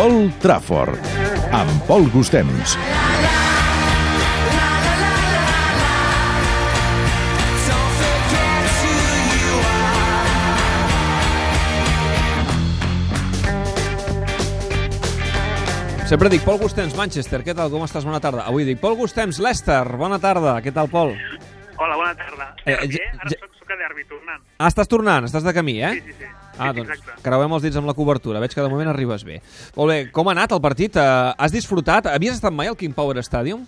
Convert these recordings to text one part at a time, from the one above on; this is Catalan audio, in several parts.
Old Trafford, amb Pol Gustems. Sempre dic Pol Gustems, Manchester, què tal, com estàs? Bona tarda. Avui dic Pol Gustems, Leicester, bona tarda. Què tal, Pol? Hola, bona tarda. Eh, Eh, ja- Ara ja- soc, soc a derbi, tornant. Ah, estàs tornant, estàs de camí, eh? Sí, sí, sí. Ah, doncs Exacte. creuem els dits amb la cobertura. Veig que de moment arribes bé. Molt bé, com ha anat el partit? Uh, has disfrutat? Havies estat mai al King Power Stadium?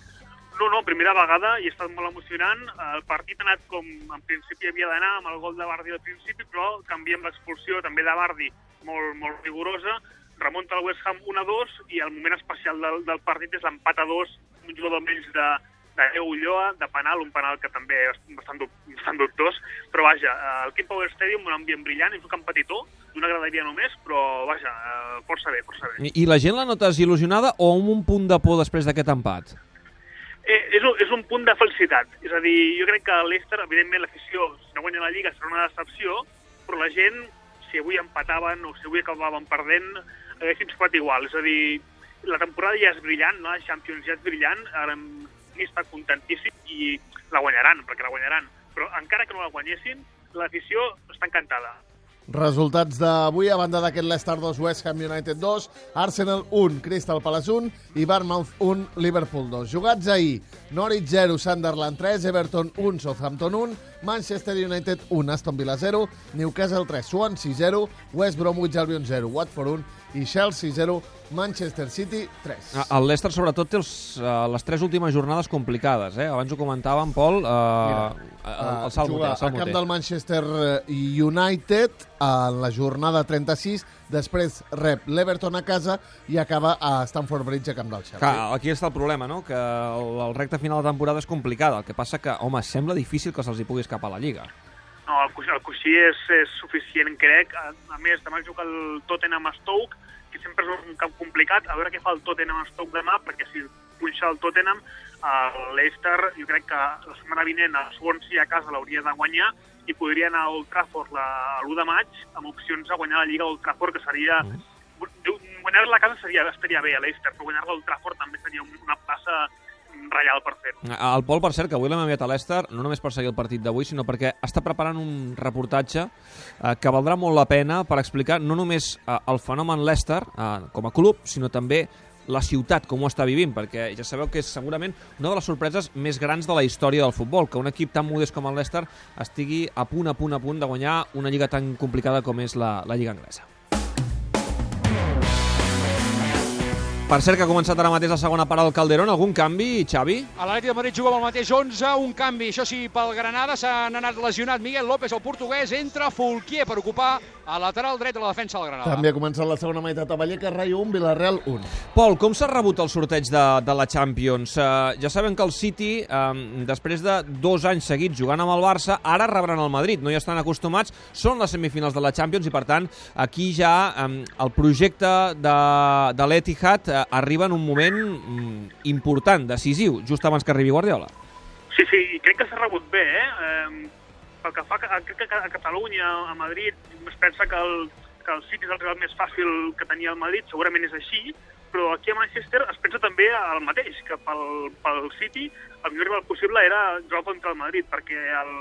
No, no, primera vegada i ha estat molt emocionant. El partit ha anat com en principi havia d'anar, amb el gol de Bardi al principi, però canviem l'expulsió també de Bardi, molt, molt rigorosa. Remunta el West Ham 1-2 i el moment especial del, del partit és l'empat a 2, un jugador menys de, de Leo Ulloa, de penal, un penal que també és bastant, bastant dubtós, però vaja, eh, el King Power Stadium, un ambient brillant, és un camp petitó, d'una graderia només, però vaja, eh, força bé, força bé. I, I la gent la notes il·lusionada o amb un punt de por després d'aquest empat? Eh, és, un, és un punt de felicitat. És a dir, jo crec que l'Ester, evidentment, l'afició, si no guanya la Lliga, serà una decepció, però la gent, si avui empataven o si avui acabaven perdent, haguessin estat igual. És a dir, la temporada ja és brillant, no? la Champions ja és brillant, ara ni està contentíssim i la guanyaran, perquè la guanyaran. Però encara que no la guanyessin, l'afició està encantada. Resultats d'avui, a banda d'aquest Leicester 2, West Ham United 2, Arsenal 1, Crystal Palace 1 i Bournemouth 1, Liverpool 2. Jugats ahir, Norwich 0, Sunderland 3, Everton 1, Southampton 1, Manchester United 1, Aston Villa 0, Newcastle 3, Swansea 0, West Bromwich Albion 0, Watford 1 i Chelsea 0, Manchester City 3. Ah, El Leicester, sobretot, té els, uh, les tres últimes jornades complicades. Eh? Abans ho comentàvem, Pol, uh, el, el, el Salmo té, el a Salmo camp té. del Manchester United en la jornada 36, després rep l'Everton a casa i acaba a Stamford Bridge a camp del Chelsea. Clar, aquí està el problema, no? Que el, el recte final de temporada és complicada. El que passa que, home, sembla difícil que se'ls hi pugui escapar a la Lliga. No, el coixí, el coixí és, és suficient, crec. A, a més, demà juga el Tottenham a Stoke, que sempre és un camp complicat. A veure què fa el Tottenham a Stoke demà, perquè si punxa el Tottenham, el Leicester, jo crec que la setmana vinent el Swansea a casa l'hauria de guanyar i podria anar a Old Trafford la- l'1 de maig amb opcions a guanyar la Lliga Old Trafford, que seria... Mm. Guanyar-la a casa seria, estaria bé a Leicester, però guanyar-la a Old Trafford també seria un- una plaça reial per fer. El Pol, per cert, que avui l'hem enviat a l'Ester, no només per seguir el partit d'avui, sinó perquè està preparant un reportatge eh, que valdrà molt la pena per explicar no només eh, el fenomen Leicester eh, com a club, sinó també la ciutat, com ho està vivint, perquè ja sabeu que és segurament una de les sorpreses més grans de la història del futbol, que un equip tan modest com el Leicester estigui a punt, a punt, a punt de guanyar una lliga tan complicada com és la, la lliga anglesa. Per cert, que ha començat ara mateix la segona part del Calderón. Algun canvi, Xavi? A l'Atlètic de Madrid juga amb el mateix 11, un canvi, això sí, pel Granada s'han anat lesionat Miguel López, el portuguès, entra Fulquier per ocupar a lateral dret de la defensa del Granada. També ha començat la segona meitat a Vallecas, Rayo 1, Villarreal 1. Pol, com s'ha rebut el sorteig de, de la Champions? Uh, ja sabem que el City, um, després de dos anys seguits jugant amb el Barça, ara rebran el Madrid. No hi estan acostumats, són les semifinals de la Champions i, per tant, aquí ja um, el projecte de, de l'Etihad uh, arriba en un moment um, important, decisiu, just abans que arribi Guardiola. Sí, sí, crec que s'ha rebut bé, eh? eh pel que fa a, crec que a Catalunya, a Madrid, es pensa que el, que el City és el rival més fàcil que tenia el Madrid, segurament és així, però aquí a Manchester es pensa també el mateix, que pel, pel City el millor rival possible era jugar contra el Madrid, perquè el,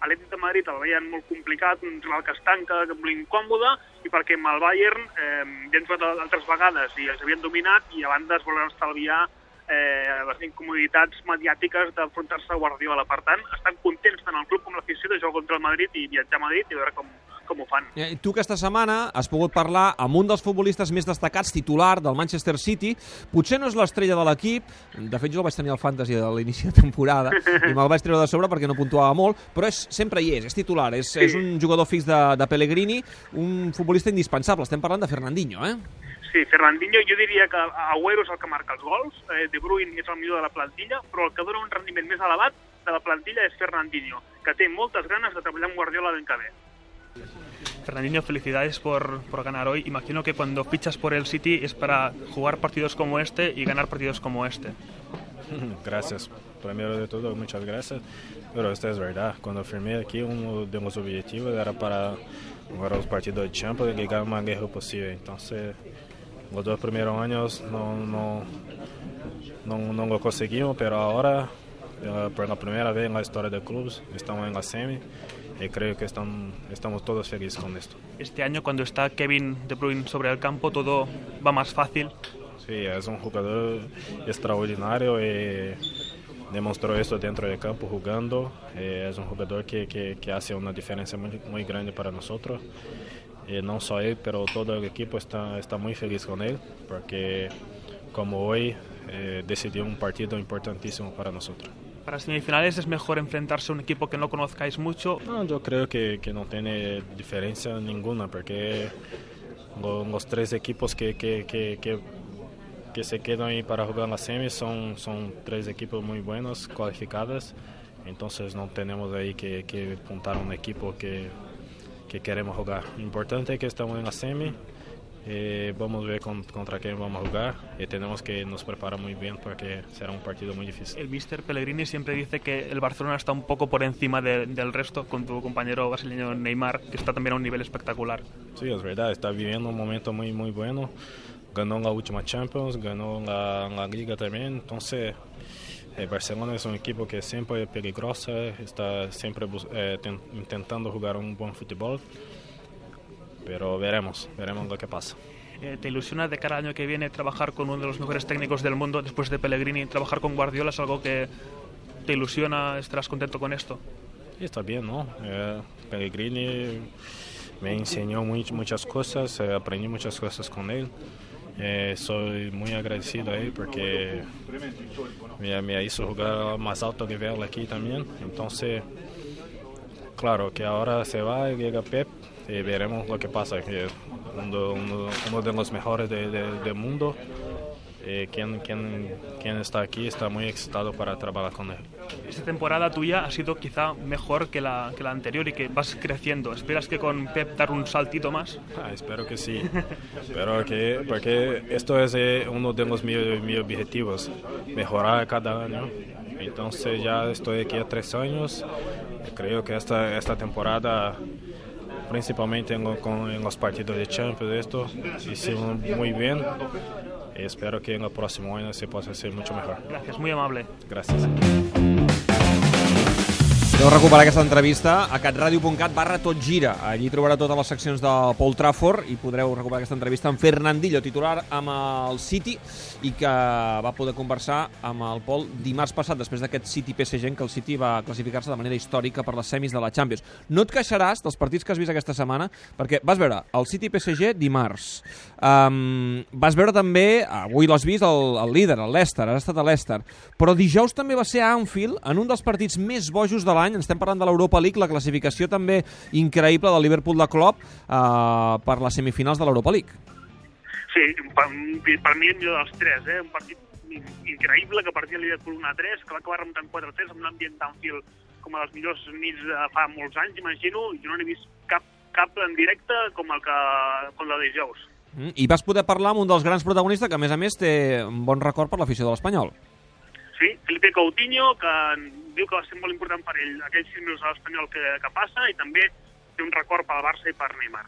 l'Atlètic de Madrid el veien molt complicat, un rival que es tanca, que molt incòmode, i perquè amb el Bayern eh, ja han jugat altres vegades i els havien dominat i a banda es volen estalviar eh, les incomoditats mediàtiques d'enfrontar-se a Guardiola. Per tant, estan contents tant el club com l'afició de jugar contra el Madrid i viatjar a Madrid i veure com, com ho fan. Eh, Tu aquesta setmana has pogut parlar amb un dels futbolistes més destacats, titular del Manchester City. Potser no és l'estrella de l'equip, de fet jo el vaig tenir al Fantasy de l'inici de temporada i me'l vaig treure de sobre perquè no puntuava molt, però és, sempre hi és, és titular, és, Sí. és un jugador fix de, de Pellegrini, un futbolista indispensable. Estem parlant de Fernandinho, eh? Sí, Fernandinho jo diria que Agüero és el que marca els gols, eh, De Bruyne és el millor de la plantilla, però el que dona un rendiment més elevat de la plantilla és Fernandinho, que té moltes ganes de treballar amb Guardiola l'any que ve. Fernandinho, felicidades por, por ganar hoy. Imagino que cuando fichas por el City es para jugar partidos como este y ganar partidos como este. Gracias. Primero de todo, muchas gracias. Pero esto es verdad. Cuando firmé aquí, uno de los objetivos era para jugar los partidos de Champions y ganar más guerra posible. Entonces, los dos primeros años no, no, no, no lo conseguimos, pero ahora, eh, por la primera vez en la historia del club, estamos en la semi y creo que están, estamos todos felices con esto. Este año, cuando está Kevin De Bruyne sobre el campo, todo va más fácil. Sí, es un jugador extraordinario y demostró esto dentro del campo jugando. Eh, es un jugador que, que, que hace una diferencia muy, muy grande para nosotros. Y no solo él, pero todo el equipo está, está muy feliz con él, porque como hoy eh, decidió un partido importantísimo para nosotros. Para semifinales es mejor enfrentarse a un equipo que no conozcáis mucho. No, yo creo que, que no tiene diferencia ninguna, porque lo- los, tres equipos que, que, que, que, que se quedan ahí para jugar la semi son, son tres equipos muy buenos, cualificados. Entonces no tenemos ahí que, que apuntar a un equipo que, que queremos jugar. Lo importante es que estamos en la semi. Eh, vamos a ver con- contra quién vamos a jugar y tenemos que nos preparar muy bien porque será un partido muy difícil. El mister Pellegrini siempre dice que el Barcelona está un poco por encima de- del resto, con tu compañero brasileño Neymar, que está también a un nivel espectacular. Sí, es verdad, está viviendo un momento muy, muy bueno. Ganó la última Champions, ganó la, la Liga también. Entonces, eh, Barcelona es un equipo que siempre es peligroso, está siempre eh, ten- intentando jugar un buen fútbol. Pero veremos, veremos lo que pasa. Eh, ¿Te ilusiona de cara al año que viene trabajar con uno de los mejores técnicos del mundo después de Pellegrini? ¿Trabajar con Guardiola es algo que te ilusiona? ¿Estarás contento con esto? Está bien, ¿no? Eh, Pellegrini me enseñó muy- muchas cosas, eh, aprendí muchas cosas con él. Eh, soy muy agradecido a él porque me, me hizo jugar a más alto nivel aquí también. Entonces, claro que ahora se va y llega Pep y veremos lo que pasa. Que uno, uno- uno de los mejores de- de- del mundo. Eh, quien, quien, quien está aquí está muy excitado para trabajar con él. Esta temporada tuya ha sido quizá mejor que la, que la anterior y que vas creciendo. ¿Esperas que con Pep dar un saltito más? Ah, espero que sí. Pero que, porque esto es eh, uno de los mis, mis objetivos, mejorar cada año. Entonces ya estoy aquí a tres años. Creo que esta, esta temporada, principalmente en, con- en los partidos de Champions, esto hicimos muy bien. Y espero que en el próximo año se pueda hacer mucho mejor. Gracias, muy amable. Gracias. Podeu recuperar aquesta entrevista a catradio.cat barra tot gira. Allí trobarà totes les seccions de Paul Trafford i podreu recuperar aquesta entrevista amb Fernandillo, titular amb el City i que va poder conversar amb el Paul dimarts passat, després d'aquest City-PSG què el City va classificar-se de manera històrica per les semis de la Champions. No et queixaràs dels partits que has vist aquesta setmana, perquè vas veure el City-PSG dimarts. Um, vas veure també, avui l'has vist, el, el líder, el Leicester, has estat a Leicester, però dijous també va ser a Anfield, en un dels partits més bojos de l'any, estem parlant de l'Europa League, la classificació també increïble del Liverpool de Klopp uh, per les semifinals de l'Europa League. Sí, per, per mi el millor dels tres, eh? un partit in- increïble que partia el Liverpool 1-3, que va acabar remuntant 4-3 amb un ambient d'Anfield com a dels millors nits de fa molts anys, imagino, jo no n'he vist cap, cap en directe com el que com el de dijous. Mm, I vas poder parlar amb un dels grans protagonistes que, a més a més, té un bon record per l'afició de l'Espanyol. Sí, Felipe Coutinho, que diu que va ser molt important per ell aquells 6 minuts a l'Espanyol que, que passa, i també té un record pel Barça i per Neymar.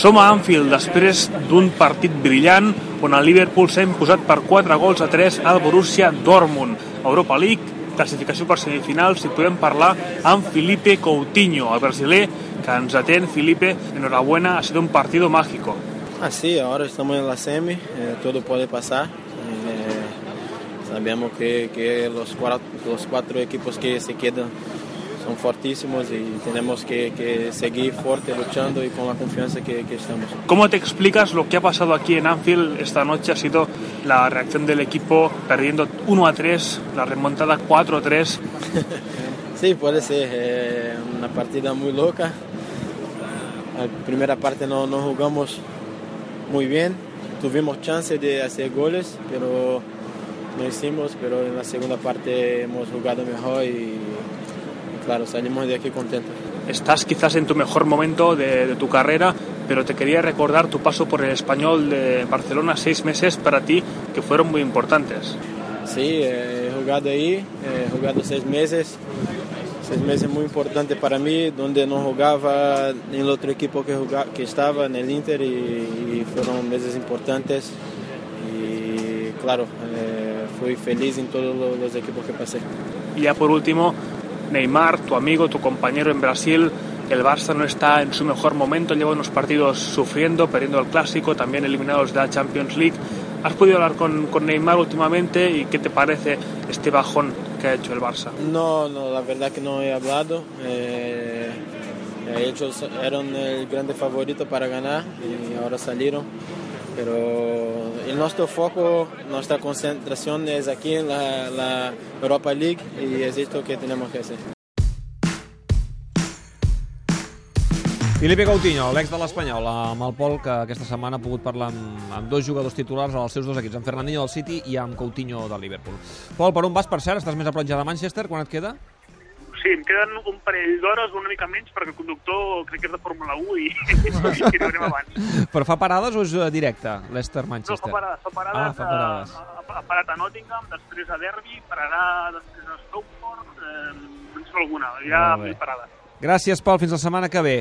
Som a Anfield després d'un partit brillant on el Liverpool s'ha imposat per 4 gols a 3 al Borussia Dortmund. Europa League, classificació per semifinals i podem parlar amb Felipe Coutinho, el brasiler que ens atén. Felipe, enhorabuena, ha sido un partido mágico. Ah, sí, ahora estamos en la semi, eh, todo puede pasar. Eh, sabemos que, que los, cuatro, los cuatro equipos que se quedan son fortísimos y tenemos que, que seguir fuerte, luchando y con la confianza que, que estamos. ¿Cómo te explicas lo que ha pasado aquí en Anfield esta noche? Ha sido la reacción del equipo perdiendo 1 a 3, la remontada 4 a 3. Sí, puede ser eh, una partida muy loca. La primera parte no, no jugamos muy bien, tuvimos chance de hacer goles, pero no hicimos, pero en la segunda parte hemos jugado mejor y, claro, salimos de aquí contentos. Estás quizás en tu mejor momento de, de tu carrera, pero te quería recordar tu paso por el español de Barcelona, seis meses para ti que fueron muy importantes. Sí, eh, he jugado ahí, he jugado seis meses, seis meses muy importantes para mí, donde no jugaba en el otro equipo que, jugaba, que estaba, en el Inter, y, y fueron meses importantes. Y claro, eh, fui feliz en todos los, los equipos que pasé. Y ya por último, Neymar, tu amigo, tu compañero en Brasil, el Barça no está en su mejor momento, lleva unos partidos sufriendo, perdiendo el clásico, también eliminados de la Champions League. ¿Has podido hablar con, con Neymar últimamente y qué te parece este bajón que ha hecho el Barça? No, no, la verdad que no he hablado. Eh, ellos eran el grande favorito para ganar y ahora salieron. Pero el nuestro foco, nuestra concentración es aquí en la Europa League y es esto que tenemos que hacer. Felipe Coutinho, l'ex de l'Espanyol, amb el Pol, que aquesta setmana ha pogut parlar amb, amb dos jugadors titulars als seus dos equips, amb Fernandinho del City i amb Coutinho del Liverpool. Pol, per on vas, per cert? Estàs més a prop ja de Manchester? Quan et queda? Sí, em queden un parell d'hores, una mica menys, perquè el conductor crec que és de Fórmula 1 i, i arribarem abans. Però fa parades o és eh, directe, No, Leicester-Manchester? fa parades, fa parades, Ah, fa parades. A, a, ha parat a Nottingham, després a Derby, pararà després a Stockport, eh, no sé alguna, mil parades. Gràcies, Pol. Fins la setmana que ve.